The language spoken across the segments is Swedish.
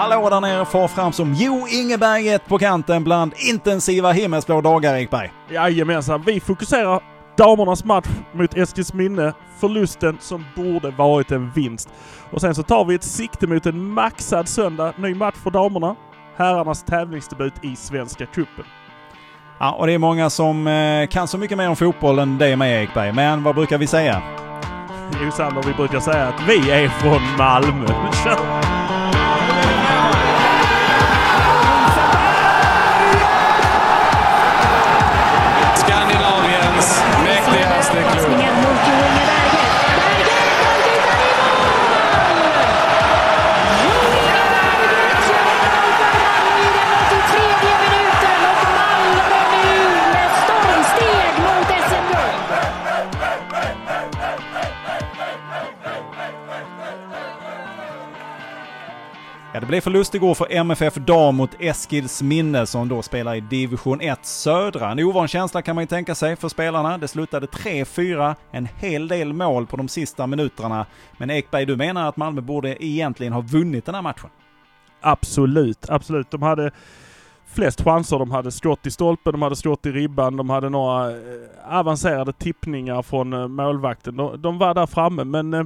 Hallå där nere far fram som Jo Ingeberget på kanten bland intensiva himmelsblå dagar Ekberg. Jajamensan, vi fokuserar damernas match mot Eskilsminne. Förlusten som borde varit en vinst. Och sen så tar vi ett sikte mot en maxad söndag. Ny match för damerna. Herrarnas tävlingsdebut i Svenska cupen. Ja, och det är många som eh, kan så mycket mer om fotboll än det med Ekberg. Men vad brukar vi säga? Jo Sander, vi brukar säga att vi är från Malmö. Ja, det blev förlust igår för MFF Dam mot Eskils minne som då spelar i division 1 södra. En ovan känsla kan man ju tänka sig för spelarna. Det slutade 3-4, en hel del mål på de sista minuterna. Men Ekberg, du menar att Malmö borde egentligen ha vunnit den här matchen? Absolut, absolut. De hade flest chanser. De hade skott i stolpen, de hade skott i ribban, de hade några eh, avancerade tippningar från eh, målvakten. De, de var där framme men eh,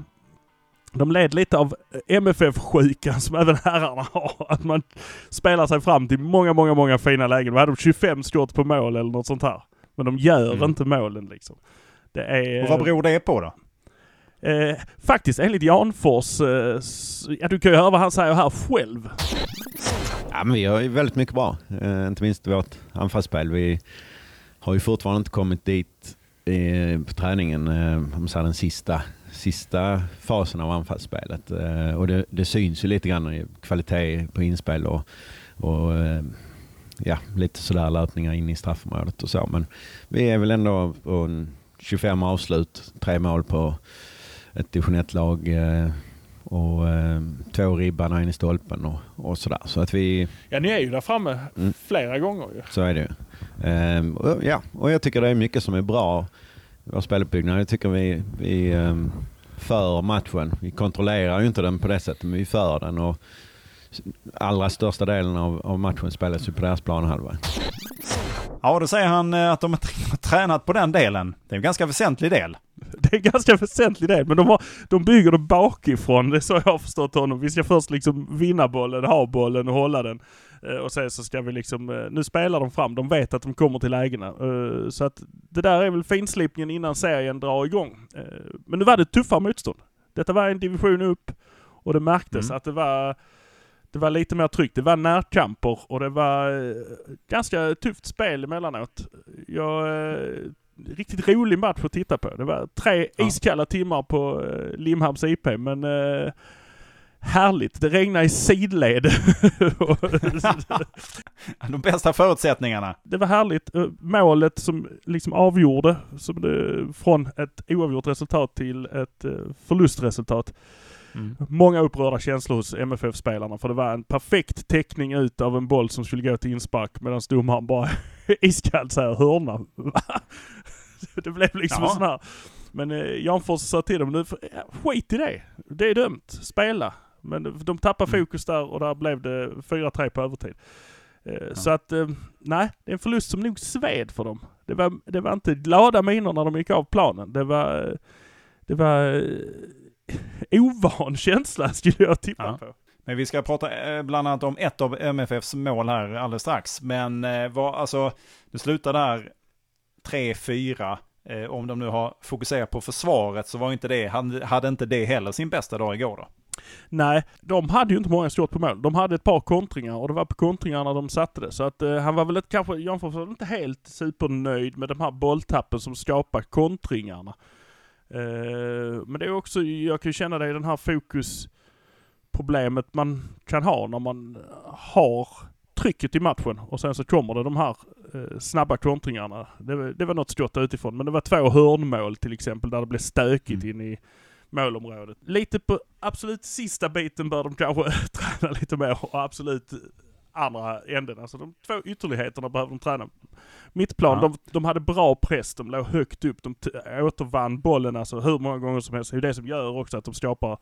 de led lite av MFF-sjukan som även herrarna har. Att man spelar sig fram till många, många, många fina lägen. De hade 25 skott på mål eller något sånt här. Men de gör Mm. inte målen liksom. Det är... Och vad beror det på då? Eh, faktiskt enligt Janfors, eh, ja du kan ju höra vad han säger här själv. Ja, men vi har ju väldigt mycket bra. Eh, inte minst vårt anfallsspel. Vi har ju fortfarande inte kommit dit eh, på träningen, eh, om säger den sista, sista fasen av anfallsspelet. Eh, och det, det syns ju lite grann i kvalitet på inspel och, och eh, ja, lite sådär löpningar in i straffområdet och så. Men vi är väl ändå på en 25 avslut, tre mål på ett division 1-lag. Eh, och eh, två ribban och en i stolpen och, och sådär. Så att vi, Ja ni är ju där framme Mm. flera gånger ju. så är det ju. Ehm, och, ja, och jag tycker det är mycket som är bra vår speluppbyggnad. Jag tycker vi, vi um, för matchen. Vi kontrollerar ju inte den på det sättet, men vi för den. Och allra största delen av, av matchen spelas ju på deras planhalva. Ja, då säger han eh, att de har tr- tränat på den delen. Det är en ganska väsentlig del. Det är en ganska väsentlig del, men de, har, de bygger det bakifrån. Det är så jag har förstått honom. Vi ska först liksom vinna bollen, ha bollen och hålla den. Eh, Och sen så ska vi liksom, eh, nu spelar de fram, de vet att de kommer till lägena. Så att det där är väl finslipningen innan serien drar igång. Men nu var det tuffare motstånd. Detta var en division upp och det märktes Mm. att det var det var lite mer tryck. Det var närkamper och det var eh, ganska tufft spel emellanåt. Jag, eh, riktigt rolig match att titta på. Det var tre Ja. iskalla timmar på eh, Limhamns IP, men eh, härligt. Det regnade i sidled. De bästa förutsättningarna. det var härligt. Eh, Målet som liksom avgjorde som det, från ett oavgjort resultat till ett eh, förlustresultat. Många upprörda känslor hos MFF-spelarna för det var en perfekt täckning ut av en boll som skulle gå till inspark medan domaren bara iskallt säger hörna. Det blev liksom Ja. en sån här. Men eh, Janfors sa till dem nu, ja, skit i det. Det är dömt. Spela. Men de tappade Mm. fokus där och där blev det 4-3 på övertid. Eh, Så att, eh, nej, det är en förlust som nog sved för dem. Det var, det var inte glada miner när de gick av planen. Det var, eh, det var ovan känsla skulle jag tippa Ja. på. Men vi ska prata eh, bland annat om ett av MFFs mål här alldeles strax. Men eh, vad, alltså, det slutar där 3-4. Eh, om de nu har fokuserat på försvaret så var inte det, hade, inte det heller sin bästa dag igår då. Nej, de hade ju inte många skott på mål. De hade ett par kontringar och det var på kontringarna de satte det. Så att eh, han var väl ett, kanske, Janfors var inte helt supernöjd med de här bolltappen som skapar kontringarna. Eh, men det är också, jag kan ju känna det i den här fokusproblemet man kan ha när man har trycket i matchen och sen så kommer det de här eh, snabba kontringarna. Det, var- det var något skott utifrån men det var två hörnmål till exempel där det blev stökigt Mm. in i målområdet. Lite på absolut sista biten bör de kanske träna lite mer och absolut andra änden. Alltså de två ytterligheterna behöver de träna. Mittplan, Ja. de, de hade bra press, de låg högt upp, de återvann bollen alltså hur många gånger som helst. Det är det som gör också att de skapar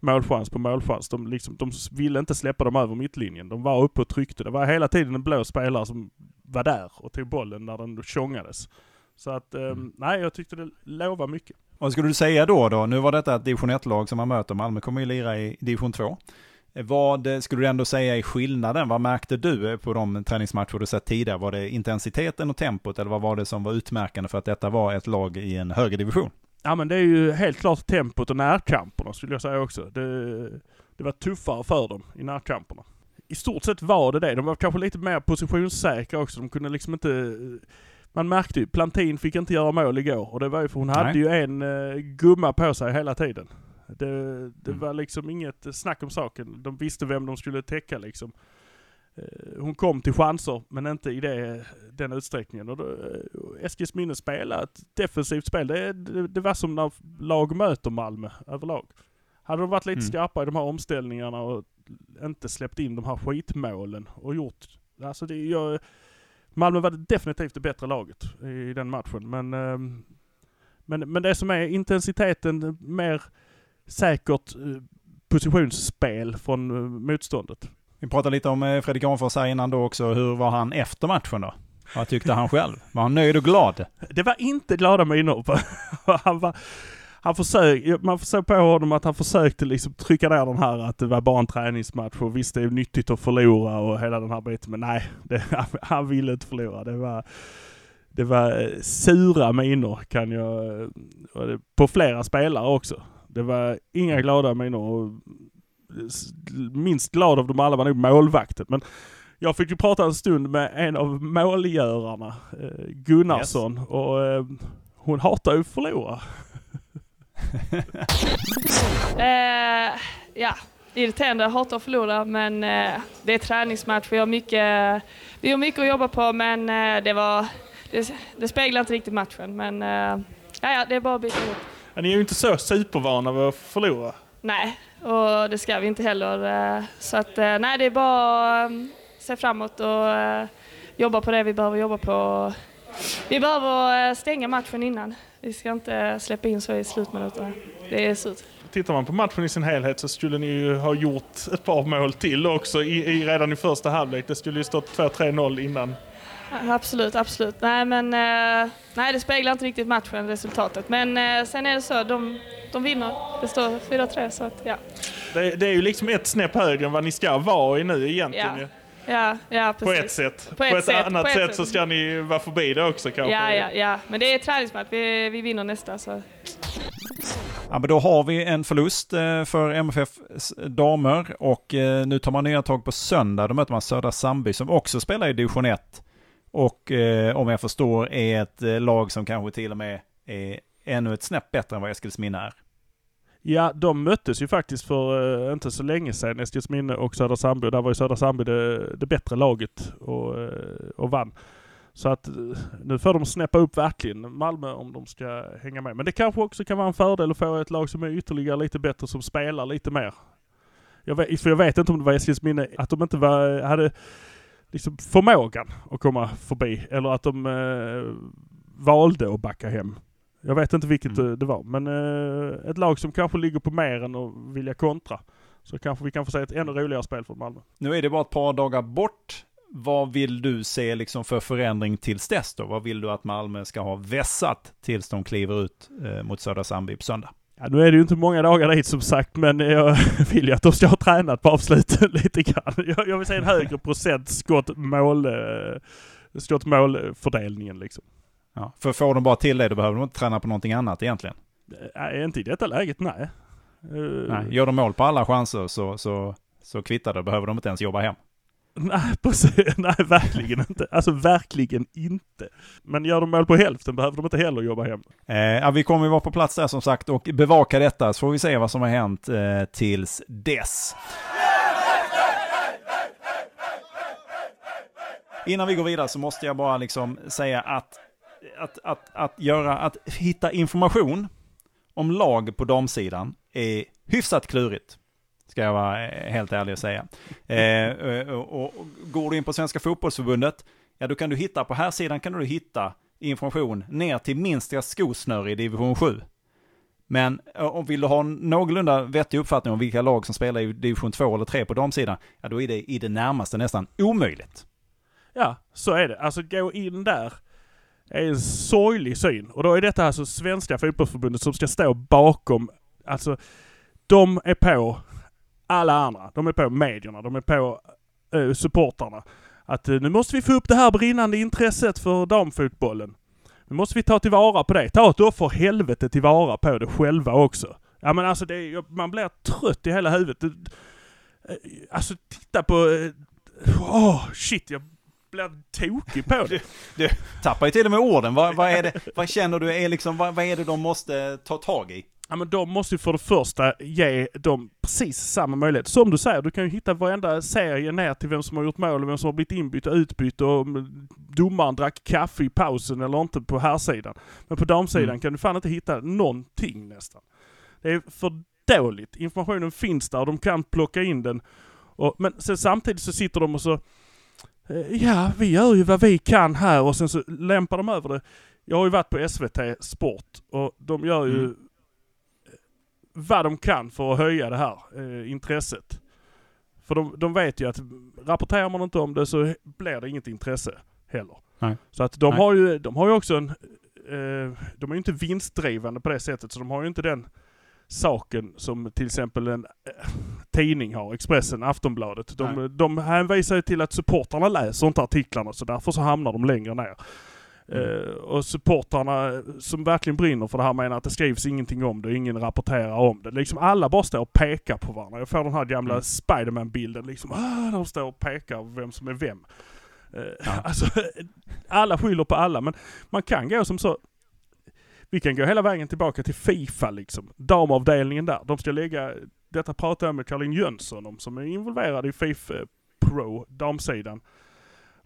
målchans på målchans. De, liksom, de ville inte släppa dem över mittlinjen. De var uppe och tryckte. Det var hela tiden en blå spelare som var där och tog bollen när den tjongades. Så att, eh, nej jag tyckte det lovar mycket. Vad skulle du säga då? då? Nu var detta ett division 1-lag som man möter. Malmö kommer ju lira i division 2. Eh, Vad eh, skulle du ändå säga är skillnaden? Vad märkte du eh, på de träningsmatcher du sett tidigare? Var det intensiteten och tempot eller vad var det som var utmärkande för att detta var ett lag i en högre division? Ja men det är ju helt klart tempot och närkamperna skulle jag säga också. Det, det var tuffare för dem i närkamperna. I stort sett var det det. De var kanske lite mer positionssäkra också. De kunde liksom inte... Man märkte ju, Plantin fick inte göra mål igår och det var ju för hon hade Nej. ju en uh, gumma på sig hela tiden. Det, det Mm. var liksom inget snack om saken. De visste vem de skulle täcka liksom. Eh, Hon kom till chanser, men inte i det, den utsträckningen. Och då, eh, Eskilsminne spelade ett defensivt spel. Det, det, det var som när lag möter Malmö överlag. Hade de varit lite Mm. skarpare i de här omställningarna och inte släppt in de här skitmålen och gjort... Alltså det, jag, Malmö var definitivt det bättre laget i den matchen. Men, ehm, men, men det som är intensiteten, mer säkert eh, positionsspel från eh, motståndet. Vi pratade lite om eh, Fredrik Granfors här innan då också. Hur var han efter matchen då? Vad tyckte han själv? Var han nöjd och glad? Det var inte glada miner han var, han försökte, man såg på honom att han försökte liksom trycka ner den här att det var bara en träningsmatch och visst det är nyttigt att förlora och hela den här biten. Men nej, det, han, ville inte förlora. Det var, det var sura miner kan jag, på flera spelare också. Det var inga glada miner och minst glad av dem alla var nog målvakten. Men jag fick ju prata en stund med en av målgörarna, eh, Gunnarsson, och eh, hon hatar ju att förlora. Eh, ja, irriterande, hatar att förlora men eh, det är träningsmatch. Vi har mycket, vi har mycket att jobba på men eh, det var, det, det speglar inte riktigt matchen. Men eh, ja, ja, det är bara att byta ihop. Ni är ju inte så supervana vid att förlora. Nej, och det ska vi inte heller. eh, Så att eh, nej, det är bara att eh, se framåt och jobba på det vi behöver jobba på. Vi behöver eh, stänga matchen innan. Vi ska inte släppa in så i slutminuterna. Det är surt. Tittar man på matchen i sin helhet så skulle ni ju ha gjort ett par mål till också i, i, redan i första halvlek. Det skulle ju stått 2-3-0 innan. Absolut, absolut. Nej, men eh, nej, det speglar inte riktigt matchen, resultatet. Men eh, sen är det så, de, de vinner. Det står 4-3, så att ja. Det, det är ju liksom ett snäpp högre än vad ni ska vara i nu egentligen. Ja. Ja, ja På precis. ett sätt. På På ett ett, sätt, annat på ett sätt sätt. så ska ni vara förbi det också kanske. Ja, ja, ja. Men det är träningsmatch. Vi, vi vinner nästa. Så. Ja, men då har vi en förlust eh, för MFFs damer och nu tar man nya tag på söndag. Då möter man Södra Sandby som också spelar i division 1. Och eh, om jag förstår är ett eh, lag som kanske till och med är ännu ett snäpp bättre än vad Eskilsminne är. Ja, de möttes ju faktiskt för eh, inte så länge sedan, Eskilsminne och Södra Sandby. Där var ju Södra Sandby det, det bättre laget och, eh, och vann. Så att eh, nu får de snäppa upp verkligen Malmö om de ska hänga med. Men det kanske också kan vara en fördel att få ett lag som är ytterligare lite bättre, som spelar lite mer. Jag vet, för jag vet inte om det var Eskilsminne, att de inte var, eh, hade liksom förmågan att komma förbi. Eller att de eh, valde att backa hem. Jag vet inte vilket Mm. eh, det var, men eh, ett lag som kanske ligger på mer än att vilja kontra. Så kanske vi kan få se ett ännu roligare spel från Malmö. Nu är det bara ett par dagar bort. Vad vill du se liksom för förändring tills dess då? Vad vill du att Malmö ska ha vässat tills de kliver ut eh, mot Södra Sandby på söndag? Ja, nu är det ju inte många dagar dit som sagt, men jag vill ju att de ska ha tränat på avsluten lite grann. Jag, jag vill se en högre procent skott mål, eh, skott målfördelningen liksom. Ja, för får de bara till det, då behöver de inte träna på någonting annat egentligen. Nej, inte i detta läget, nej. Eh, Nej, gör de mål på alla chanser så, så, så kvittar det. Behöver de inte ens jobba hem. Nej, precis. Nej, verkligen inte. Alltså verkligen inte. Men gör de mål på hälften behöver de inte heller jobba hem. Eh, ja, vi kommer ju vara på plats där som sagt och bevaka detta så får vi se vad som har hänt eh, tills dess. Innan vi går vidare så måste jag bara liksom säga att, att, att, att, göra, att hitta information om lag på damsidan är hyfsat klurigt. Ska jag vara helt ärlig och säga. Eh, och, och, och går du in på Svenska Fotbollsförbundet, ja då kan du hitta, på här sidan kan du hitta information ner till minsta skosnöre i division 7. Men eh, om vill du ha en någorlunda vettig uppfattning om vilka lag som spelar i division 2 eller 3 på damsidan, ja då är det i det närmaste nästan omöjligt. Ja, så är det. Alltså gå in där är en sorglig syn. Och då är detta alltså Svenska fotbollsförbundet som ska stå bakom, alltså de är på alla andra. De är på medierna, de är på eh, supportarna. Att eh, nu måste vi få upp det här brinnande intresset för damfotbollen. Nu måste vi ta tillvara på det. Ta då för helvete tillvara på det själva också. Ja men alltså det är, man blir trött i hela huvudet. Eh, alltså titta på... Eh, åh, oh, shit jag blir tokig på det. Du, du tappar ju till och med orden. Vad, vad, är det, vad känner du är liksom, vad, vad är det de måste ta tag i? Ja men de måste ju för det första ge dem precis samma möjlighet. Som du säger, du kan ju hitta varenda serie ner till vem som har gjort mål och vem som har blivit inbytt och utbytt och domaren drack kaffe i pausen eller inte på här sidan. Men på damsidan mm. kan du fan inte hitta någonting nästan. Det är för dåligt. Informationen finns där och de kan plocka in den. Och, men sen samtidigt så sitter de och så Eh, ja, vi gör ju vad vi kan här och sen så lämpar de över det. Jag har ju varit på SVT Sport och de gör ju mm. Vad de kan för att höja det här eh, intresset. För de, de vet ju att rapporterar man inte om det så blir det inget intresse heller. Nej. Så att de Nej. har ju, de har ju också en, eh, de är ju inte vinstdrivande på det sättet så de har ju inte den saken som till exempel en äh, tidning har, Expressen, Aftonbladet. De, de hänvisar ju till att supportrarna läser inte artiklarna så därför så hamnar de längre ner. Uh, och supportrarna som verkligen brinner för det här menar att det skrivs ingenting om det och ingen rapporterar om det. Liksom alla bara står och pekar på varandra. Jag får den här gamla mm. Spiderman-bilden liksom, ah, de står och pekar vem som är vem. Uh, ja. Alltså, alla skyller på alla men man kan gå som så, vi kan gå hela vägen tillbaka till Fifa liksom. Damavdelningen där. De ska lägga, detta pratade jag med Caroline Jönsson om som är involverad i Fifa Pro, damsidan.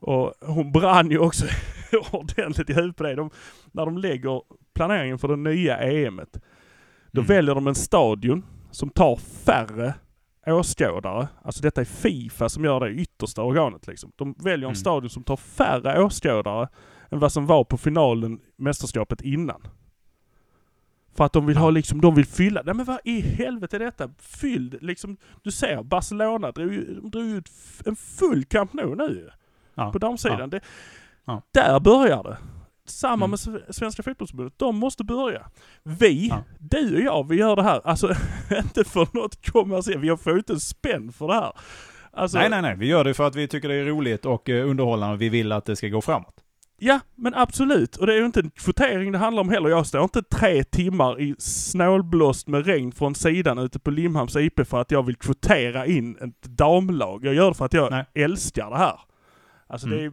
Och hon brann ju också ordentligt i huvudet på det. De, när de lägger planeringen för det nya EMet, då mm. väljer de en stadion som tar färre åskådare. Alltså detta är Fifa som gör det yttersta organet liksom. De väljer en mm. stadion som tar färre åskådare än vad som var på finalen, mästerskapet innan. För att de vill ha liksom, de vill fylla, nej men vad i helvete är detta? Fylld, liksom, du ser Barcelona drog ju, drog ut en full Camp Nou nu ja. På damsidan. Ja. Det, ja. Där börjar det. Samma mm. med Svenska Fotbollförbundet. De måste börja. Vi, ja. du och jag, vi gör det här. Alltså inte för något kommersiellt. Vi får ju inte spänn för det här. Alltså, nej, nej, nej. Vi gör det för att vi tycker det är roligt och eh, underhållande och vi vill att det ska gå framåt. Ja, men absolut. Och det är ju inte en kvotering det handlar om heller. Jag står inte tre timmar i snålblåst med regn från sidan ute på Limhamns IP för att jag vill kvotera in ett damlag. Jag gör det för att jag Nej. älskar det här. Alltså mm. det är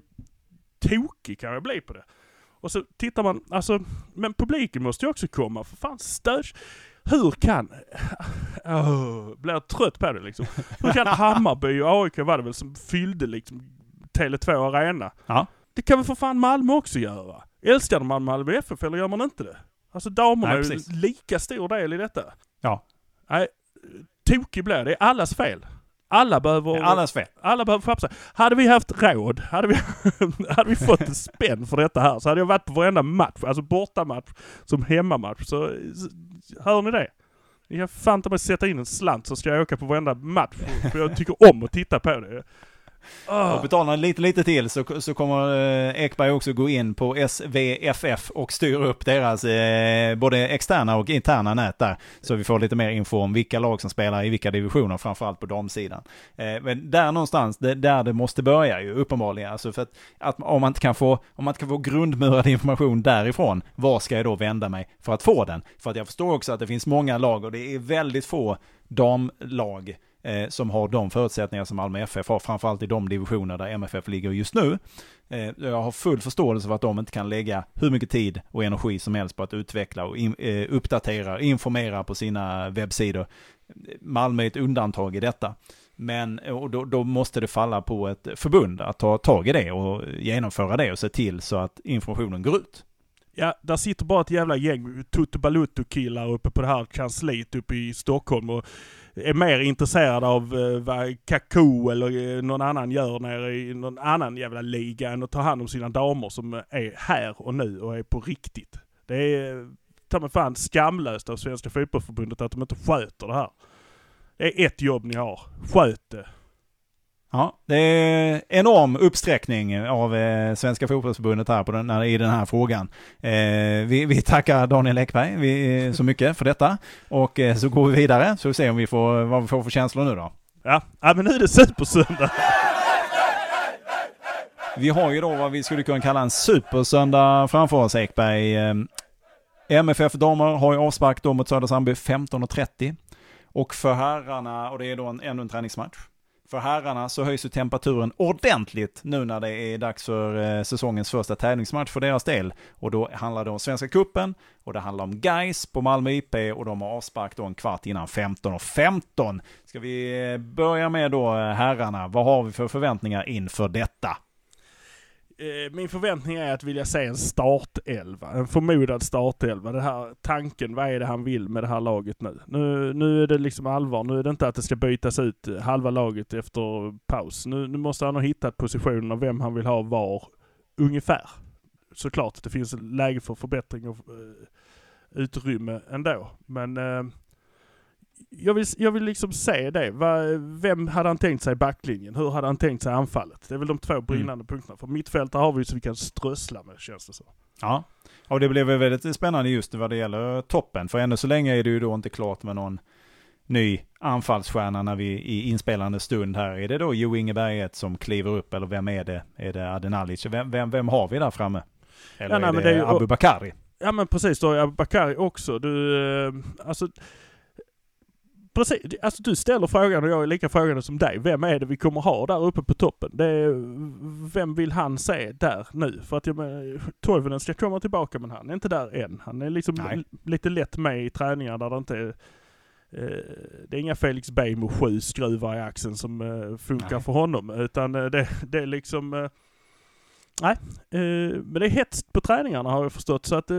tokig kan jag bli på det. Och så tittar man, alltså, men publiken måste ju också komma. För fan, stöd... Hur kan... Oh, blir jag trött på det liksom. Hur kan Hammarby och AIK var det väl som fyllde liksom Tele2 Arena? Ja. Det kan väl för fan Malmö också göra? Älskar man Malmö FF eller gör man inte det? Alltså damerna är lika stor del i detta. Ja. Nej, tokig blir det. är allas fel. Alla behöver... Allas fel. Alla behöver sig. Hade vi haft råd, hade vi, hade vi fått en spänn för detta här, så hade jag varit på varenda match, alltså bortamatch som hemmamatch. Så, hör ni det? Kan fan ta mig sätta in en slant så ska jag åka på varenda match. För jag tycker om att titta på det. Och betalar lite, lite till så, så kommer eh, Ekberg också gå in på SVFF och styra upp deras eh, både externa och interna nät där. Så vi får lite mer info om vilka lag som spelar i vilka divisioner, framförallt på damsidan. Eh, men där någonstans, det, där det måste börja ju uppenbarligen. Alltså för att, att, om, man inte kan få, om man inte kan få grundmurad information därifrån, var ska jag då vända mig för att få den? För att jag förstår också att det finns många lag och det är väldigt få damlag eh, som har de förutsättningar som Malmö FF har, framförallt i de divisioner där MFF ligger just nu. Eh, jag har full förståelse för att de inte kan lägga hur mycket tid och energi som helst på att utveckla och in, eh, uppdatera, informera på sina webbsidor. Malmö är ett undantag i detta. Men eh, och då, då, måste det falla på ett förbund att ta tag i det och genomföra det och se till så att informationen går ut. Ja, där sitter bara ett jävla gäng tuttubaluttu-killar uppe på det här kansliet uppe i Stockholm och är mer intresserad av eh, vad Kaku eller eh, någon annan gör nere i någon annan jävla liga än att ta hand om sina damer som eh, är här och nu och är på riktigt. Det är eh, ta mig fan skamlöst av Svenska Fotbollförbundet att de inte sköter det här. Det är ett jobb ni har. Sköt det. Ja, det är enorm uppsträckning av eh, Svenska Fotbollförbundet här på den, här- i den här frågan. Eh, vi, vi tackar Daniel Ekberg vi, så mycket för detta och eh, så går vi vidare så vi ser om vi får, vad vi får för känslor nu då. Ja, ja men nu är det supersöndag. Vi har ju då vad vi skulle kunna kalla en supersöndag framför oss Ekberg. Eh, MFF damer har ju avspark då mot Södra Sandby 15.30. Och för herrarna, och det är då en, ännu en träningsmatch. För herrarna så höjs ju temperaturen ordentligt nu när det är dags för eh, säsongens första tävlingsmatch för deras del. Och då handlar det om Svenska Kuppen och det handlar om Geis på Malmö IP och de har avspark då en kvart innan 15.15. 15. Ska vi eh, börja med då eh, herrarna, vad har vi för förväntningar inför detta? Eh, min förväntning är att vilja se en startelva, en förmodad startelva. Den här tanken, vad är det han vill med det här laget nu? Nu, nu är det liksom allvar, nu är det inte att det ska bytas ut eh, halva laget efter paus. Nu, nu måste han ha hittat positionen och vem han vill ha var, ungefär. Såklart, det finns läge för förbättring och uh, utrymme ändå. Men uh, jag vill, jag vill liksom se det. Vem hade han tänkt sig backlinjen? Hur hade han tänkt sig anfallet? Det är väl de två brinnande punkterna. För mittfältare har vi ju så vi kan strössla med känns det så. Ja, och det blev väl väldigt spännande just vad det gäller toppen. För ännu så länge är det ju då inte klart med någon ny anfallsstjärna när vi i inspelande stund här. Är det då Jo Inge Berget som kliver upp eller vem är det? Är det Adenalic? Vem, vem, vem har vi där framme? Eller Ja, nej, är det, det är ju- Abu Bakari? Ja men precis, då är Bakari också. Du, eh, alltså... Precis, alltså du ställer frågan och jag är lika frågande som dig. Vem är det vi kommer ha där uppe på toppen? Det är, vem vill han se där nu? För att jag menar, Toivonen ska komma tillbaka men han är inte där än. Han är liksom Nej. lite lätt med i träningar där det inte är eh, det är inga Felix Beijmo sju skruvar i axeln som eh, funkar Nej. för honom. Utan eh, det, det är liksom... Nej, men det är hets på träningarna har jag förstått. Så att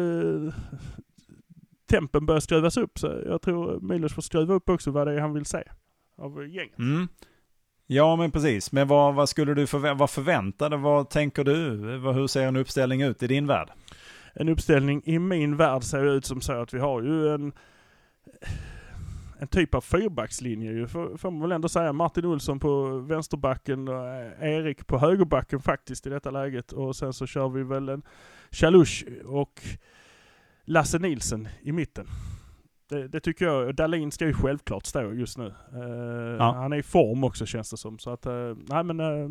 tempen börjar skruvas upp. Så jag tror Milos får skruva upp också vad det är han vill se av gänget. Mm. Ja men precis, men vad, vad skulle du förvä- vad förväntade, vad tänker du? Vad, hur ser en uppställning ut i din värld? En uppställning i min värld ser ut som så att vi har ju en en typ av fyrbackslinje ju, får, får man väl ändå säga. Martin Olsson på vänsterbacken och eh, Erik på högerbacken faktiskt i detta läget. Och sen så kör vi väl en Chalush och Lasse Nilsen i mitten. Det, det tycker jag. Dalin ska ju självklart stå just nu. Eh, Ja. Han är i form också känns det som. Så att, eh, nej men eh,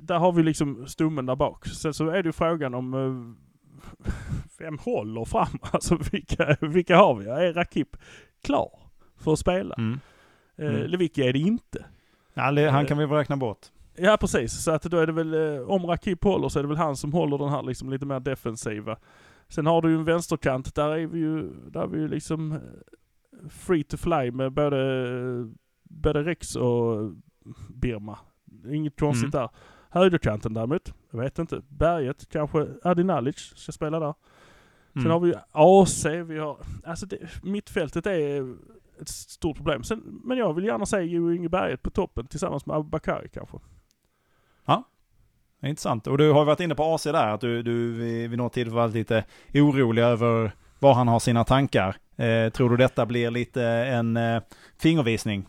där har vi liksom stommen där bak. Sen så är det ju frågan om vem håller fram? Alltså vilka, vilka har vi? Är Rakip klar för att spela? Mm. Mm. Lewicki är det inte. Ja, han kan vi väl räkna bort. Ja precis, så att då är det väl, om Rakip håller så är det väl han som håller den här liksom lite mer defensiva. Sen har du ju en vänsterkant, där är vi ju, där är vi ju liksom eh, free to fly med både, både Rex och Birma. Inget konstigt där. Högerkanten däremot, jag vet inte. Berget, kanske Adinalic ska spela där. Sen Mm. har vi ju AC, vi har, alltså det, mittfältet är ett stort problem. Sen, men jag vill gärna se Jo Inge Berget på toppen tillsammans med Abubakari kanske. Är Intressant. Och du har varit inne på AC där, att du, du vid något tillfälle varit lite orolig över var han har sina tankar. Eh, tror du detta blir lite en eh, fingervisning?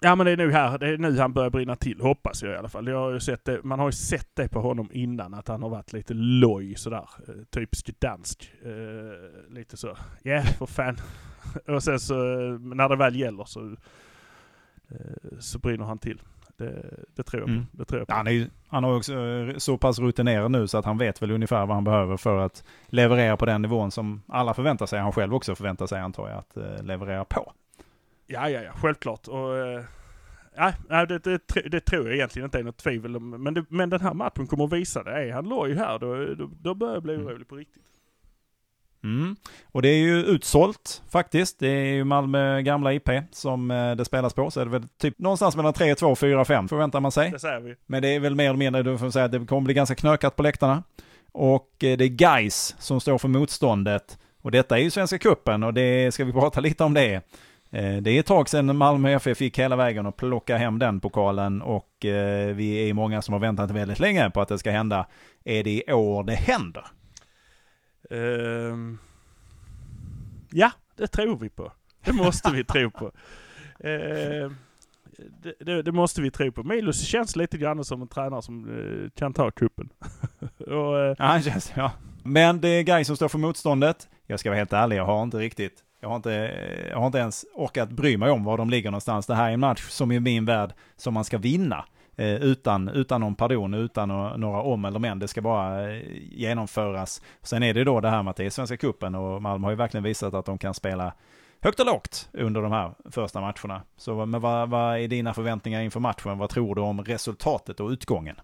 Ja men det är nog här, det är nu han börjar brinna till, hoppas jag i alla fall. Jag har ju sett det, man har ju sett det på honom innan, att han har varit lite loj sådär. Eh, Typiskt dansk. Eh, lite så, ja yeah, för fan. Och sen så, eh, när det väl gäller så, eh, så brinner han till. Det, det tror jag. Mm. Det tror jag på. Han, är han har också eh, så pass rutinerad nu så att han vet väl ungefär vad han behöver för att leverera på den nivån som alla förväntar sig. Han själv också förväntar sig antar jag att eh, leverera på. Ja, ja, ja, självklart. Och, eh, ja, nej, det, det, det tror jag egentligen inte är något tvivel om. Men, det, men den här matchen kommer att visa det. Är han loj här, då, då, då börjar jag bli Mm. orolig på riktigt. Mm. Och det är ju utsålt faktiskt. Det är ju Malmö gamla IP som eh, det spelas på. Så är det väl typ någonstans mellan 3, 2, 4, 5 förväntar man sig. Det säger vi. Men det är väl mer eller mindre, du får säga att det kommer bli ganska knökat på läktarna. Och eh, det är Geis som står för motståndet. Och detta är ju Svenska Cupen och det ska vi prata lite om det. Eh, Det är ett tag sedan Malmö FF fick hela vägen och plocka hem den pokalen och vi är många som har väntat väldigt länge på att det ska hända. Är det i år det händer? Uh, ja, det tror vi på. Det måste vi tro på. Uh, det, det, det måste vi tro på. Milos känns lite grann som en tränare som eh, kan ta kuppen. och, eh, Ja, han känns, ja. Men det är Guy som står för motståndet. Jag ska vara helt ärlig, jag har inte riktigt, jag har inte, jag har inte ens orkat bry mig om var de ligger någonstans. Det här är en match som i min värld som man ska vinna. Eh, utan, utan någon pardon, utan några, om eller men. Det ska bara eh, genomföras. Sen är det då det här med att det är Svenska Cupen och Malmö har ju verkligen visat att de kan spela högt och lågt under de här första matcherna. Så men vad, vad är dina förväntningar inför matchen? Vad tror du om resultatet och utgången?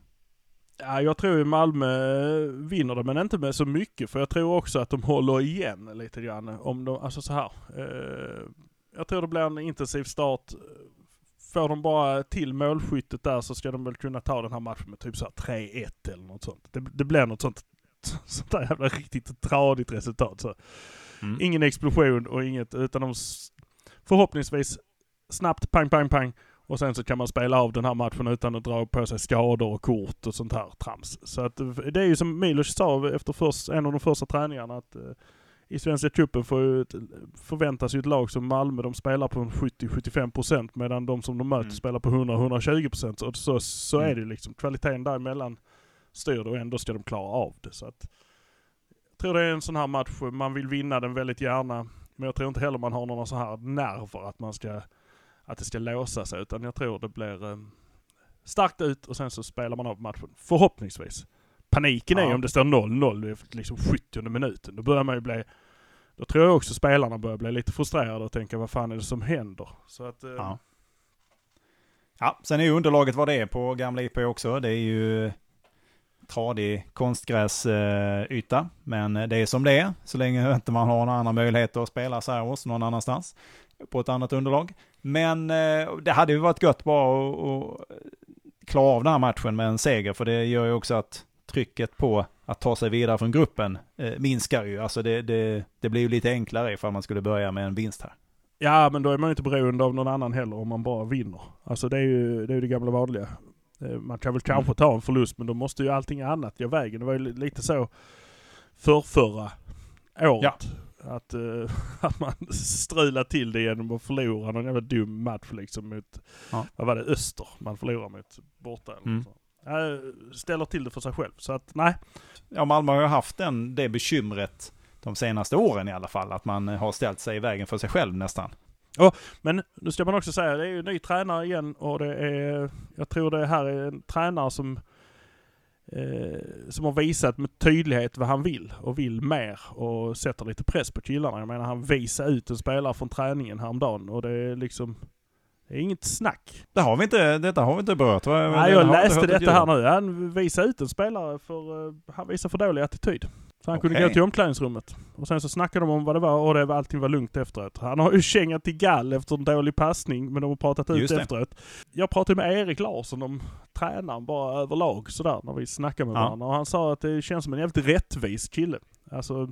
Ja, jag tror ju Malmö eh, vinner det, men inte med så mycket. För jag tror också att de håller igen lite grann. Om de, alltså så här. Eh, jag tror det blir en intensiv start. Får de bara till målskyttet där så ska de väl kunna ta den här matchen med typ så här 3-1 eller något sånt. Det, det blir något sånt, sånt där jävla riktigt tradigt resultat. Så. Mm. Ingen explosion och inget, utan de förhoppningsvis snabbt pang, pang, pang. Och sen så kan man spela av den här matchen utan att dra på sig skador och kort och sånt här trams. Så att det är ju som Milos sa efter först, en av de första träningarna att eh, i Svenska cupen ett- förväntas ju ett lag som Malmö, de spelar på en 70-75% medan de som de möter Mm. spelar på 100-120%. Så, så, så Mm. är det ju liksom. Kvaliteten däremellan styr det och ändå ska de klara av det. Så att, jag tror det är en sån här match, man vill vinna den väldigt gärna. Men jag tror inte heller man har några så här nerver att man ska, att det ska låsa sig. Utan jag tror det blir eh, starkt ut och sen så spelar man av matchen. Förhoppningsvis. Paniken är Ja. om det står 0-0 i liksom 70 minuten. Då börjar man ju bli, då tror jag också spelarna börjar bli lite frustrerade och tänka vad fan är det som händer? Så att, eh, Ja. Ja, sen är ju underlaget vad det är på gamla IP också. Det är ju tradig konstgräsyta, men det är som det är. Så länge inte man har några andra möjligheter att spela så här hos någon annanstans på ett annat underlag. Men eh, det hade ju varit gött bara att klara av den här matchen med en seger, för det gör ju också att trycket på att ta sig vidare från gruppen eh, minskar ju. Alltså det, det, det blir ju lite enklare ifall man skulle börja med en vinst här. Ja, men då är man ju inte beroende av någon annan heller om man bara vinner. Alltså det är ju det, är det gamla vanliga. Eh, Man kan väl kanske Mm. ta en förlust, men då måste ju allting annat gå vägen. Det var ju li- lite så för förra året. Att, eh, att man strulade till det genom att förlora någon jävla dum match liksom mot, Ja. vad var det, Öster man förlorade mot borta eller Mm. sånt. Ställer till det för sig själv. Så att nej, ja, Malmö har ju haft den, det bekymret de senaste åren i alla fall, att man har ställt sig i vägen för sig själv nästan. Men nu ska man också säga, det är ju ny tränare igen och det är, jag tror det här är en tränare som, eh, som har visat med tydlighet vad han vill och vill mer och sätter lite press på killarna. Jag menar han visade ut en spelare från träningen häromdagen och det är liksom, det är inget snack. Det har vi inte, detta har vi inte berört. va? Nej, jag läste detta här nu. Han visade ut en spelare för, eh, han visade för dålig attityd. Så han kunde Okej. gå till omklädningsrummet. Och sen så snackade de om vad det var och det var, allting var lugnt efteråt. Han har ju kängat till gall efter en dålig passning, men de har pratat ut efteråt. Jag pratade med Erik Larsson om tränaren bara överlag sådär när vi snackade med Ja. varandra. Och han sa att det känns som en jävligt rättvis kille. Alltså,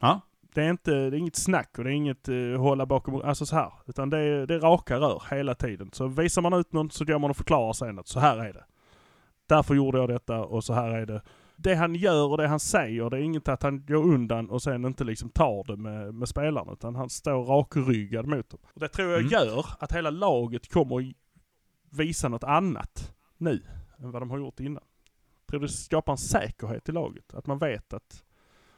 Ja. Det är, inte, det är inget snack och det är inget uh, hålla bakom, alltså så här. Utan det är, det är raka rör hela tiden. Så visar man ut någon så går man och förklarar sen att så här är det. Därför gjorde jag detta och så här är det. Det han gör och det han säger, det är inget att han går undan och sen inte liksom tar det med, med spelarna. Utan han står rakryggad mot dem. Och det tror jag Mm. gör att hela laget kommer visa något annat nu än vad de har gjort innan. Jag tror det skapar en säkerhet i laget. Att man vet att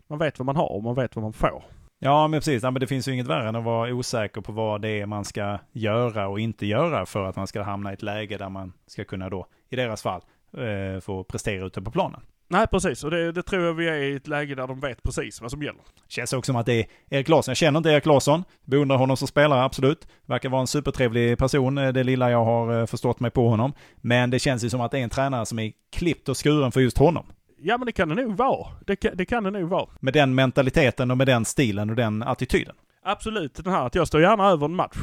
man vet vad man har och man vet vad man får. Ja, men precis. Ja, men det finns ju inget värre än att vara osäker på vad det är man ska göra och inte göra för att man ska hamna i ett läge där man ska kunna då, i deras fall, eh, få prestera ute på planen. Nej precis, och det, det tror jag vi är i ett läge där de vet precis vad som gäller. Känns också som att det är Erik Larsson. Jag känner inte Erik Larsson. Beundrar honom som spelare, absolut. Verkar vara en supertrevlig person, eh, det lilla jag har eh, förstått mig på honom. Men det känns ju som att det är en tränare som är klippt och skuren för just honom. Ja men det kan det nog vara. Det kan det, kan det nog vara. Med den mentaliteten och med den stilen och den attityden. Absolut, den här att jag står gärna över en match.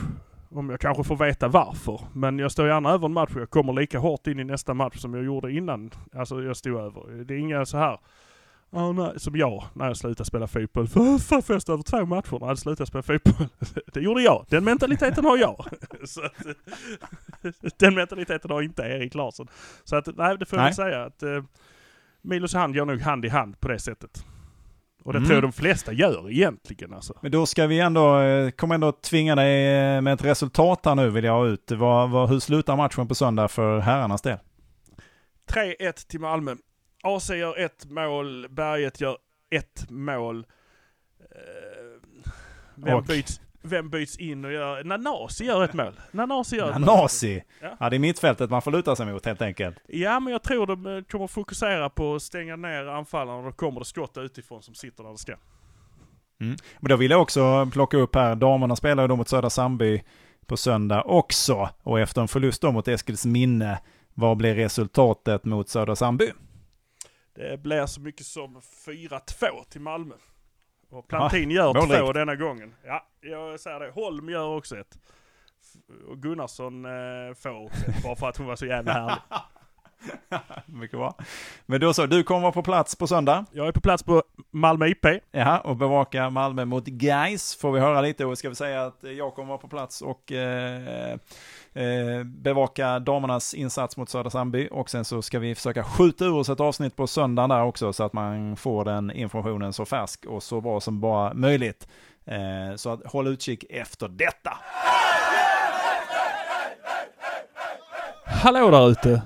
Om jag kanske får veta varför. Men jag står gärna över en match och jag kommer lika hårt in i nästa match som jag gjorde innan. Alltså jag stod över. Det är inga så här. Ja, nej, som jag när jag slutade spela fotboll. För, för först över två matcher när jag slutat spela fotboll. Det gjorde jag. Den mentaliteten har jag. Så att, den mentaliteten har inte Erik Larsson. Så att, nej, det får jag säga att eh, Milos och han går nog hand i hand på det sättet. Och det Mm. tror jag de flesta gör egentligen alltså. Men då ska vi ändå, eh, kommer ändå tvinga dig eh, med ett resultat här nu vill jag ha ut. Vad, vad, hur slutar matchen på söndag för herrarnas del? 3-1 till Malmö. AC gör ett mål, Berget gör ett mål. Eh, Vem, Och? byts, vem byts in och gör... Nanasi gör ett mål. Nanasi gör ett mål. Ja. Ja, det är mittfältet man får luta sig mot helt enkelt. Ja, men jag tror de eh, kommer fokusera på att stänga ner anfallarna och då kommer det skott utifrån som sitter där det ska. Men då vill jag också plocka upp här, damerna spelar ju då mot Södra Sandby på söndag också. Och efter en förlust då mot Eskils minne, vad blir resultatet mot Södra Sandby? Det blir så mycket som 4-2 till Malmö. Och Plantin gör målrikt. två denna gången. Ja, jag säger det. Holm gör också ett. Och Gunnarsson eh, får bara för att hon var så jävla härlig. Mycket bra. Men då så, du kommer vara på plats på söndag. Jag är på plats på Malmö IP. Jaha, och bevaka Malmö mot Gais får vi höra lite och ska vi säga att jag kommer vara på plats och eh, eh, bevaka damernas insats mot Södra Sandby och sen så ska vi försöka skjuta ur oss ett avsnitt på söndagen där också så att man får den informationen så färsk och så bra som bara möjligt. Eh, så att håll utkik efter detta. Hallå där ute!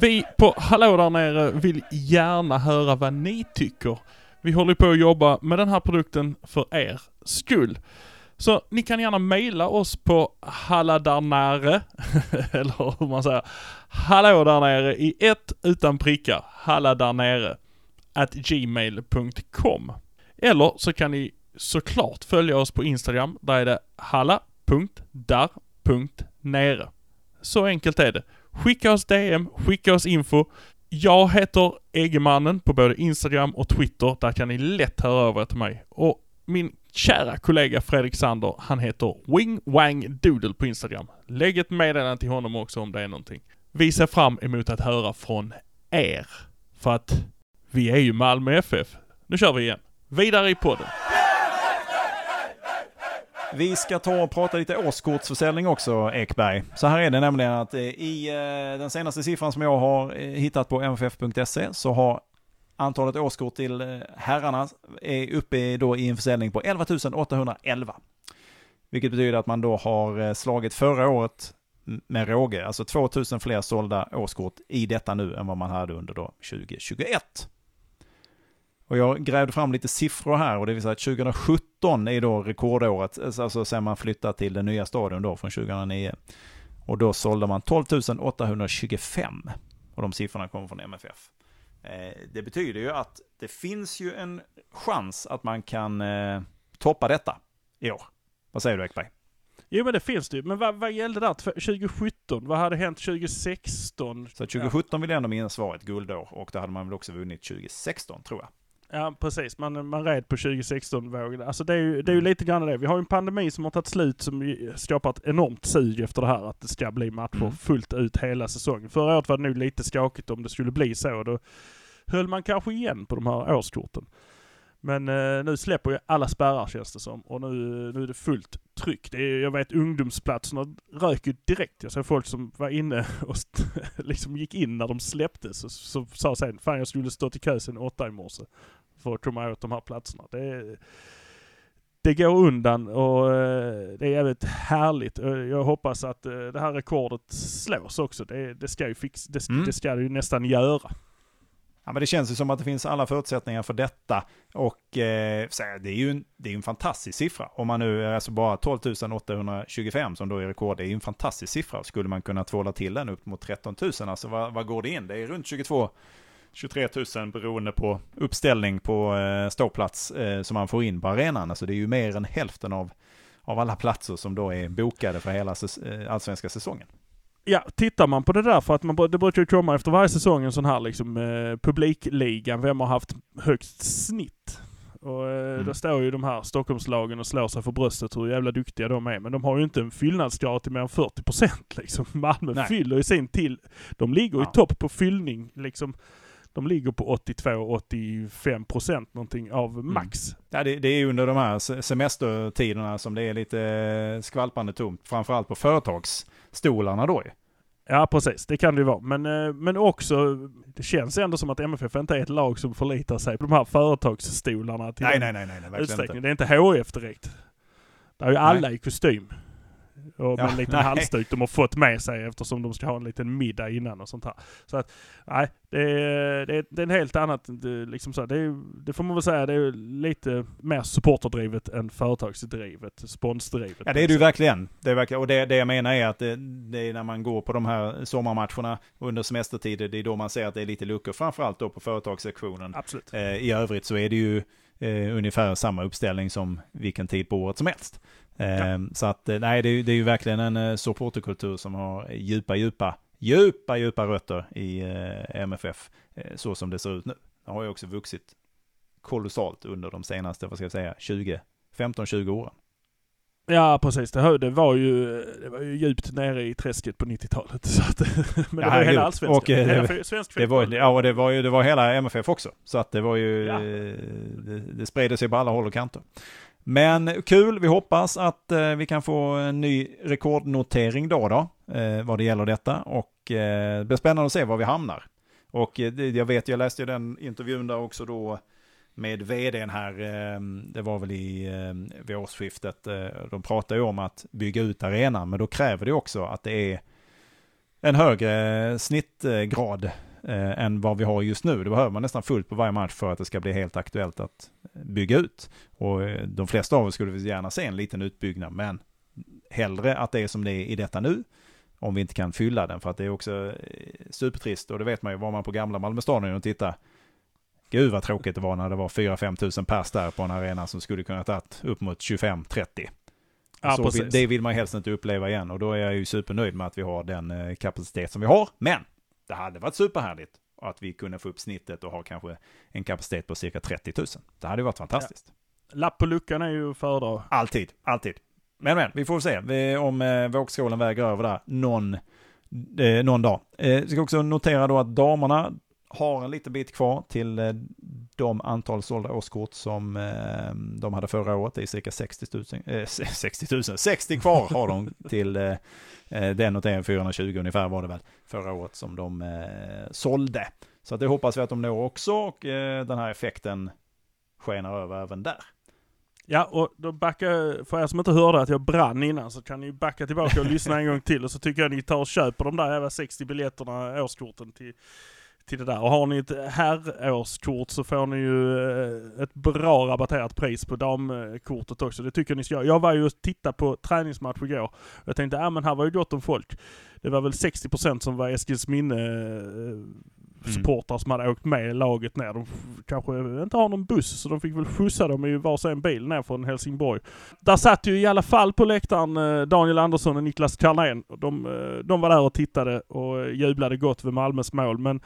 Vi på Hallå där nere vill gärna höra vad ni tycker. Vi håller på att jobba med den här produkten för er skull. Så ni kan gärna mejla oss på halladarnare, eller hur man säger, hallå där nere i ett utan prickar, halladarnere, at gmail.com. Eller så kan ni såklart följa oss på Instagram, där är det halla.dar.nere. Så enkelt är det. Skicka oss DM, skicka oss info. Jag heter Eggemannen på både Instagram och Twitter. Där kan ni lätt höra av er till mig. Och min kära kollega Fredrik Sander, han heter Wing Wang Doodle på Instagram. Lägg ett meddelande till honom också om det är någonting. Vi ser fram emot att höra från er. För att vi är ju Malmö FF. Nu kör vi igen. Vidare i podden. Vi ska ta och prata lite årskortsförsäljning också, Ekberg. Så här är det nämligen att eh, i eh, den senaste siffran som jag har eh, hittat på mff.se så har antalet årskort till herrarna är uppe då i en försäljning på 11 811. Vilket betyder att man då har slagit förra året med råge, alltså 2000 fler sålda årskort i detta nu än vad man hade under då 2021. Och jag grävde fram lite siffror här och det vill säga att 2017 är då rekordåret, alltså sen man flyttade till den nya stadion då från 2009. Och då sålde man 12 825. Och de siffrorna kommer från MFF. Eh, det betyder ju att det finns ju en chans att man kan eh, toppa detta i år. Vad säger du Ekberg? Jo men det finns det ju. Men vad, vad gällde där 2017? Vad hade hänt 2016? Så 2017 vill jag ändå minnas var ett guldår och det hade man väl också vunnit 2016 tror jag. Ja precis, man, man red på 2016-vågen. Alltså det är, ju, det är ju lite grann det. Vi har ju en pandemi som har tagit slut som skapar ett enormt sug efter det här att det ska bli matcher Mm. fullt ut hela säsongen. Förra året var det nog lite skakigt om det skulle bli så. Då höll man kanske igen på de här årskorten. Men eh, nu släpper ju alla spärrar känns det som och nu, nu är det fullt tryck. Det är, jag vet ungdomsplatserna rök ju direkt. Jag såg folk som var inne och liksom gick in när de släpptes och så sa sen fan jag skulle stått i kö sen åtta i morse för att komma åt de här platserna. Det, det går undan och eh, det är jävligt härligt. Eh, Jag hoppas att eh, det här rekordet slås också. Det, det ska ju fix, det, Mm. det ska det ju nästan göra. Ja, men det känns ju som att det finns alla förutsättningar för detta. Och eh, det är ju en, det är en fantastisk siffra. Om man nu är alltså bara 12 825 som då är rekord, det är ju en fantastisk siffra. Skulle man kunna tvåla till den upp mot 13 000, alltså vad, vad går det in? Det är runt 22 23 000 beroende på uppställning på eh, ståplats eh, som man får in på arenan. Alltså det är ju mer än hälften av, av alla platser som då är bokade för hela eh, allsvenska säsongen. Ja, tittar man på det där för att man, det brukar ju komma efter varje säsong en sån här liksom eh, publikligan. Vem har haft högst snitt? Och eh, Mm. då står ju de här Stockholmslagen och slår sig för bröstet hur jävla duktiga de är. Men de har ju inte en fyllnadsgrad till mer än 40 procent liksom. Malmö Nej. fyller ju sin till. De ligger Ja. i topp på fyllning liksom. De ligger på 82-85 procent någonting av max. Ja, det, det är under de här se- semestertiderna som det är lite eh, skvalpande tomt. Framförallt på företagsstolarna då ju. Ja precis, det kan det ju vara. Men, eh, men också, det känns ändå som att MFF inte är ett lag som förlitar sig på de här företagsstolarna till Nej, nej, nej, nej, nej verkligen utsträckning. inte. Det är inte HF direkt. Där är ju alla i kostym. Och med Ja, en liten nej. halsduk de har fått med sig eftersom de ska ha en liten middag innan och sånt här. Så att, nej, det är, det är, det är en helt annat, det, liksom så, det, är, det får man väl säga, det är lite mer supporterdrivet än företagsdrivet, sponsdrivet. Ja, det är ju verkligen. Det är verkligen. Och det, det jag menar är att det, det är när man går på de här sommarmatcherna under semestertider, det är då man ser att det är lite luckor, framförallt då på företagssektionen. Absolut. Eh, I övrigt så är det ju eh, ungefär samma uppställning som vilken tid på året som helst. Eh, Så att eh, nej, det är, ju- det är ju verkligen en eh, supporterkultur som har djupa, djupa, djupa, djupa rötter i eh, MFF, så som det ser ut nu. Det har ju också vuxit kolossalt under de senaste, vad ska jag säga, 20, 15-20 åren. Ja precis, det, var ju, det var ju djupt nere i träsket på 90-talet. Så att, men det Ja, var ju hela allsvenskan. Och, hela svensk Det var, ja, och det var ju det var hela MFF också. Så att det var ju, Ja. det, det spred sig på alla håll och kanter. Men kul, vi hoppas att eh, vi kan få en ny rekordnotering då, då eh, vad det gäller detta. Och eh, det blir spännande att se var vi hamnar. Och eh, det, jag vet, jag läste ju den intervjun där också då med vdn här, eh, det var väl i, eh, vid årsskiftet, eh, de pratade ju om att bygga ut arenan, men då kräver det också att det är en högre snittgrad eh, än vad vi har just nu. Det behöver man nästan fullt på varje match för att det ska bli helt aktuellt att bygga ut. Och eh, de flesta av oss skulle gärna se en liten utbyggnad, men hellre att det är som det är i detta nu, om vi inte kan fylla den, för att det är också eh, supertrist, och det vet man ju, var man på gamla Malmö stadion och titta, gud vad tråkigt det var när det var 4-5 tusen pers där på en arena som skulle kunna tagit upp mot 25-30. Ja, så precis. det vill man helst inte uppleva igen och då är jag ju supernöjd med att vi har den eh, kapacitet som vi har. Men det hade varit superhärligt att vi kunde få upp snittet och ha kanske en kapacitet på cirka 30 000. Det hade varit fantastiskt. Lapp på luckan är ju föredra. Alltid, alltid. Men men, vi får se vi, om eh, vågskålen väger över där någon, eh, någon dag. Eh, ska också notera då att damerna har en liten bit kvar till eh, de antal sålda årskort som eh, de hade förra året. Det är cirka 60 000, eh, 60 000, 60 kvar har de till eh, eh och den noteringen 420 ungefär var det väl förra året som de eh, sålde. Så det hoppas vi att de når också och eh, den här effekten skenar över även där. Ja, och då backar, för er som inte hörde att jag brann innan så kan ni backa tillbaka och lyssna en gång till och så tycker jag ni tar och köper de där jävla 60 biljetterna, årskorten till, till det där. Och har ni ett herrårskort så får ni ju eh, ett bra rabatterat pris på damkortet också. Det tycker jag ni ska göra. Jag var ju och tittade på träningsmatch igår. Jag tänkte, ja men här var ju gott om folk. Det var väl 60% som var Eskilsminne eh, supportrar som hade åkt med laget ner. De kanske inte har någon buss så de fick väl skjutsa dem i varsin bil ner från Helsingborg. Där satt ju i alla fall på läktaren eh, Daniel Andersson och Niklas Carlén. De, de var där och tittade och jublade gott vid Malmös mål. Men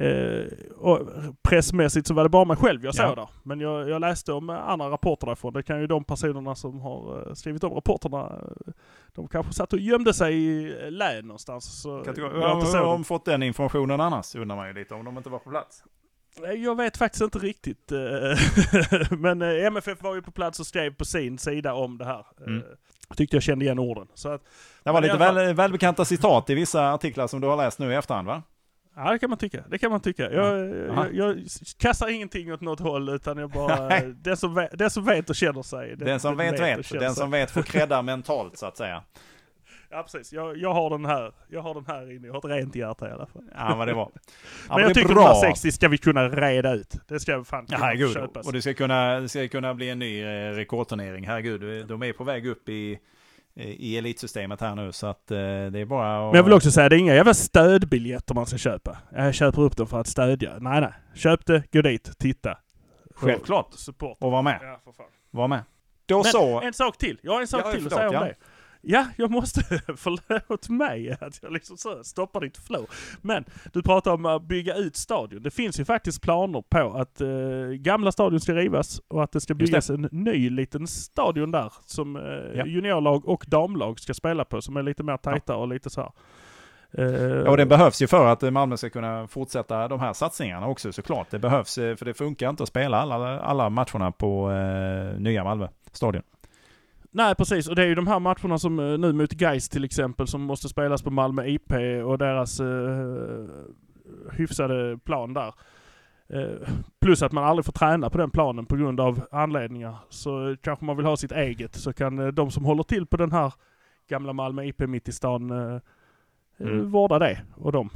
eh, och pressmässigt så var det bara mig själv jag såg Ja. där. Men jag, jag läste om andra rapporter därifrån. Det kan ju de personerna som har eh, skrivit om rapporterna, eh, de kanske satt och gömde sig i eh, län någonstans. Så Kategori- jag har inte de fått den informationen annars, undrar man ju lite, om de inte var på plats. Jag vet faktiskt inte riktigt. Men MFF var ju på plats och skrev på sin sida om det här. Mm. Tyckte jag kände igen orden. Så att, Det var lite fall- väl, välbekanta citat i vissa artiklar som du har läst nu i efterhand va? Ja, det kan man tycka. Det kan man tycka. Jag, Aha. jag, jag kastar ingenting åt något håll utan jag bara... Den, som vet, den som vet och känner sig. Den som vet vet, den sig. som vet får credda mentalt så att säga. Ja precis. Jag, jag har den här. Jag har den här inne. Jag har ett rent hjärta i alla fall. Ja vad det var. Ja, men jag tycker bra. de här 60 ska vi kunna reda ut. Det ska fan Ja, kunna herregud. köpas. Och det ska, kunna, det ska kunna bli en ny eh, rekordturnering. Herregud, de är på väg upp i, i elitsystemet här nu. Så att eh, det är bara att... Men jag vill också säga, det är inga jävla stödbiljetter man ska köpa. Jag köper upp dem för att stödja. Nej, nej. Köp det, gå dit, titta. Självklart. Support. Och vara med. Ja. Var med. Då Men så. en sak till. Jag har en sak Ja, till att förlåt, säga om ja. det. Ja, jag måste, förlåt mig att jag liksom så stoppar ditt flow. Men du pratar om att bygga ut stadion. Det finns ju faktiskt planer på att eh, gamla stadion ska rivas och att det ska Just det. byggas en ny liten stadion där som eh, Ja. juniorlag och damlag ska spela på som är lite mer tajta och lite så här. Eh, Och det behövs ju för att Malmö ska kunna fortsätta de här satsningarna också såklart. Det behövs, eh, för det funkar inte att spela alla, alla matcherna på eh, nya Malmö stadion. Nej precis, och det är ju de här matcherna som eh, nu mot Gais till exempel som måste spelas på Malmö IP och deras eh, hyfsade plan där. Eh, plus att man aldrig får träna på den planen på grund av anledningar. Så kanske man vill ha sitt eget så kan eh, de som håller till på den här gamla Malmö IP mitt i stan eh, eh, Mm. vårda det och de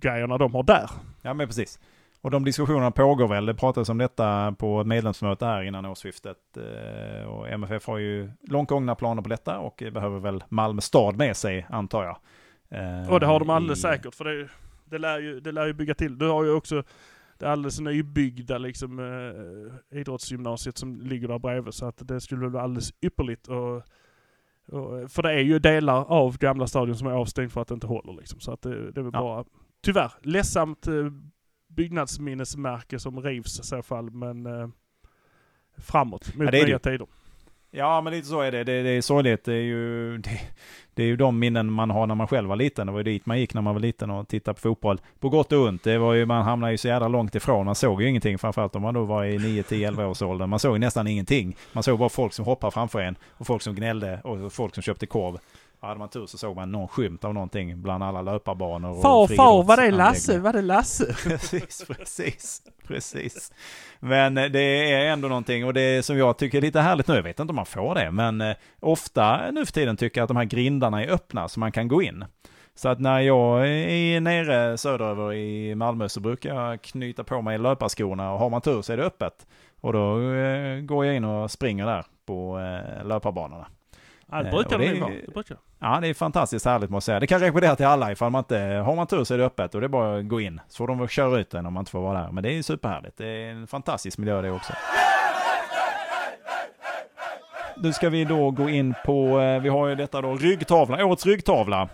grejerna de har där. Ja men precis. Och de diskussionerna pågår väl. Det pratades om detta på ett medlemsmöte här innan årsskiftet. Eh, Och MFF har ju långt gångna planer på detta och behöver väl Malmö stad med sig antar jag. Eh, Och det har de alldeles i- säkert för det, det, lär ju, det lär ju bygga till. Du har ju också det alldeles nybyggda liksom, eh, idrottsgymnasiet som ligger där bredvid så att det skulle vara alldeles ypperligt. Och, och, för det är ju delar av gamla stadion som är avstängd för att det inte håller liksom. Så att det, det är väl Ja. bara, tyvärr, ledsamt eh, byggnadsminnesmärke som rivs i så fall men eh, framåt mot Ja, det är det nya tider. Ja, men lite så är det. Det, det är sorgligt. Det är, ju, det, det är ju de minnen man har när man själv var liten. Det var ju dit man gick när man var liten och tittade på fotboll. På gott och ont. Det var ju, man hamnade ju så jävla långt ifrån. Man såg ju ingenting, framförallt om man då var i 9, 10, 11 års ålder. Man såg ju nästan ingenting. Man såg bara folk som hoppade framför en och folk som gnällde och folk som köpte korv. Hade man tur så såg man någon skymt av någonting bland alla löparbanor och Far, far, var det Lasse? Var det Lasse? Precis, precis, precis. Men eh, det är ändå någonting och det som jag tycker är lite härligt nu, jag vet inte om man får det, men eh, ofta nu för tiden tycker jag att de här grindarna är öppna så man kan gå in. Så att när jag är nere söderöver i Malmö så brukar jag knyta på mig löparskorna och har man tur så är det öppet. Och då eh, går jag in och springer där på löparbanorna. Ja, det Eh, brukar det det vara. Det brukar. Ja, det är fantastiskt härligt måste jag säga. Det kan rekommendera till alla ifall man inte, har man tur så är det öppet och det är bara att gå in. Så får de väl köra ut den om man inte får vara där. Men det är superhärligt. Det är en fantastisk miljö det också. Nu ska vi då gå in på, eh, vi har ju detta då, ryggtavla, årets ryggtavla.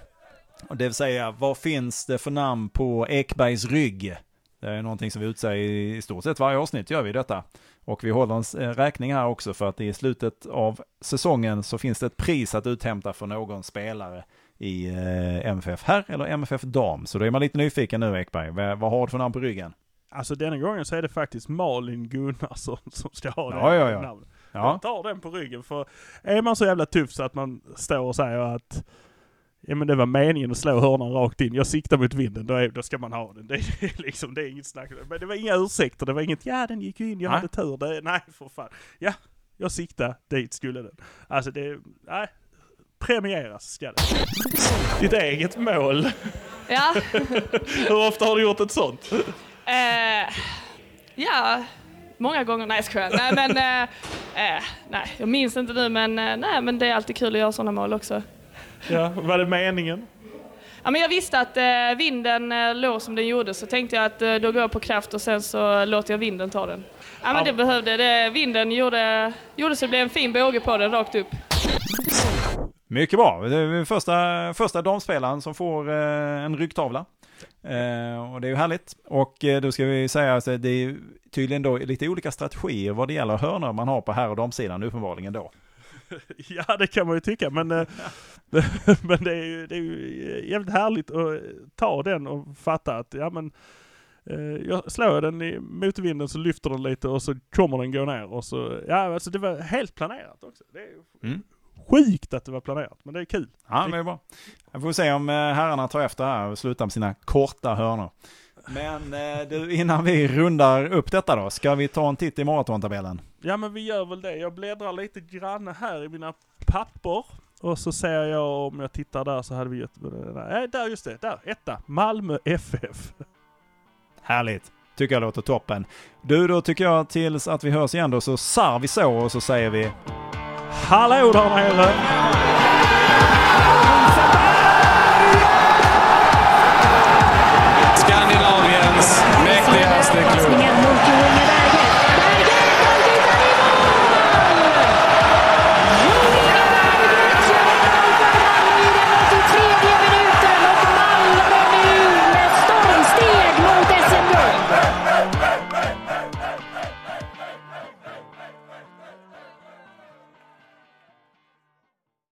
Det vill säga, vad finns det för namn på Ekbergs rygg? Det är någonting som vi utser i stort sett varje avsnitt, gör vi detta. Och vi håller en en räkning här också för att i slutet av säsongen så finns det ett pris att uthämta för någon spelare i eh, MFF här eller MFF dam. Så då är man lite nyfiken nu Ekberg. Vad, har du för namn på ryggen? Alltså denna gången så är det faktiskt Malin Gunnarsson som ska ha Ja, det ja, ja. namnet. Ja, Jag tar den på ryggen för är man så jävla tuff så att man står och säger att Ja men det var meningen att slå hörnan rakt in. Jag siktar mot vinden, då, är, då ska man ha den. Det är liksom, det är inget snack. Men det var inga ursäkter, det var inget ja den gick ju in, jag Nej. hade tur. Det, nej för fan. Ja, jag siktade, dit skulle den. Alltså det, nej. Premieras ska det. Ditt eget mål. Ja, Hur ofta har du gjort ett sånt? eh, ja, många gånger. Nej, jag. Nej, men eh, eh, nej, jag minns inte nu, men nej, men det är alltid kul att göra sådana mål också. Ja, var det meningen? Ja, men jag visste att eh, vinden eh, låg som den gjorde, så tänkte jag att eh, då går jag på kraft och sen så låter jag vinden ta den. Ja, men Ja. det behövde det. Vinden gjorde, gjorde så det blev en fin båge på den rakt upp. mycket bra. Det är första, första damspelaren som får eh, en ryggtavla. Eh, och det är ju härligt. Och eh, då ska vi säga att det är tydligen då lite olika strategier vad det gäller hörnor man har på herr och damsidan uppenbarligen då. Ja, det kan man ju tycka, men, eh, men det, är ju, det är ju jävligt härligt att ta den och fatta att ja, men, eh, jag slår den i motvinden så lyfter den lite och så kommer den gå ner. Och så, ja, alltså det var helt planerat också. Det är Mm. sjukt att det var planerat, men det är kul. Ja, men det är bra. Jag får se om eh, herrarna tar efter här och slutar med sina korta hörnor. Men eh, du, innan vi rundar upp detta då, ska vi ta en titt i maratontabellen? Ja, men vi gör väl det. Jag bläddrar lite grann här i mina papper. Och så ser jag om jag tittar där så hade vi ett... Nej, där just det. Där, etta. Malmö FF. Härligt. Tycker jag låter toppen. Du, då tycker jag tills att vi hörs igen då så sar vi så och så säger vi Hallå där nere!